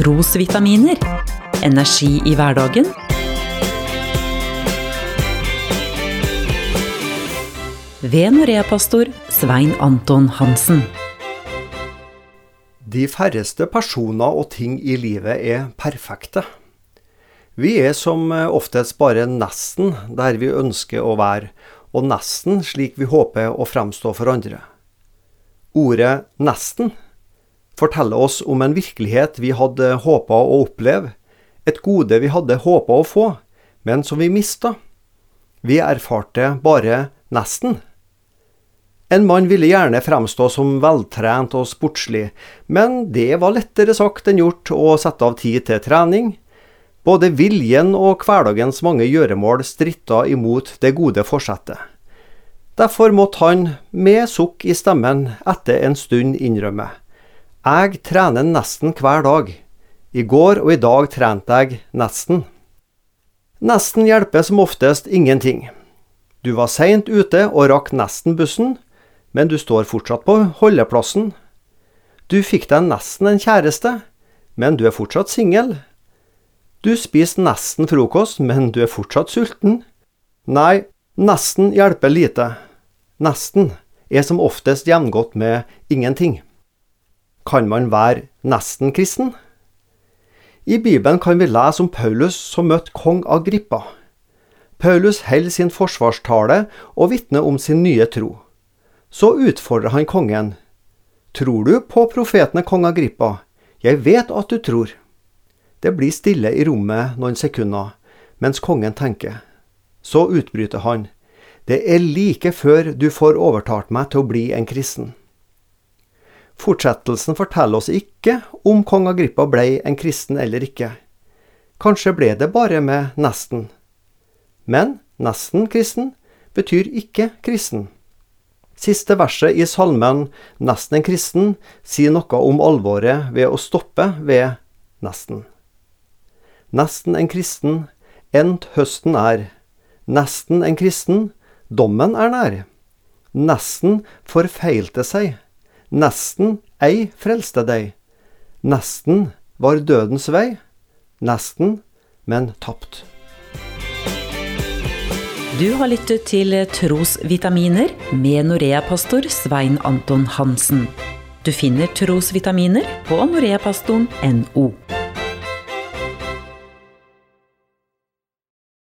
trosvitaminer. Energi i hverdagen. Ved Norea-pastor Svein Anton Hansen. De færreste personer og ting i livet er perfekte. Vi er som oftest bare nesten der vi ønsker å være, og nesten slik vi håper å fremstå for andre. Ordet 'nesten' forteller oss om en virkelighet vi hadde håpa å oppleve, et gode vi hadde håpa å få, men som vi mista. Vi erfarte bare nesten. En mann ville gjerne fremstå som veltrent og sportslig, men det var lettere sagt enn gjort å sette av tid til trening. Både viljen og hverdagens mange gjøremål stritta imot det gode forsettet. Derfor måtte han, med sukk i stemmen, etter en stund innrømme. Jeg trener nesten hver dag. I går og i dag trente jeg nesten. Nesten hjelper som oftest ingenting. Du var seint ute og rakk nesten bussen, men du står fortsatt på holdeplassen. Du fikk deg nesten en kjæreste, men du er fortsatt singel. Du spiste nesten frokost, men du er fortsatt sulten. Nei, nesten hjelper lite. Nesten er som oftest jevngodt med ingenting. Kan man være nesten kristen? I Bibelen kan vi lese om Paulus som møtte kong Agrippa. Paulus holder sin forsvarstale og vitner om sin nye tro. Så utfordrer han kongen. Tror du på profetene kong Agrippa? Jeg vet at du tror. Det blir stille i rommet noen sekunder, mens kongen tenker. Så utbryter han. Det er like før du får overtalt meg til å bli en kristen. Fortsettelsen forteller oss ikke om kong Agrippa ble en kristen eller ikke. Kanskje ble det bare med nesten. Men nesten kristen betyr ikke kristen. Siste verset i salmen Nesten en kristen sier noe om alvoret ved å stoppe ved nesten. Nesten en kristen, endt høsten er. Nesten en kristen, dommen er nær. Nesten forfeilte seg Nesten ei frelste deg. Nesten var dødens vei. Nesten, men tapt. Du har lyttet til Trosvitaminer med Norea-pastor Svein Anton Hansen. Du finner trosvitaminer på noreapastoren.no.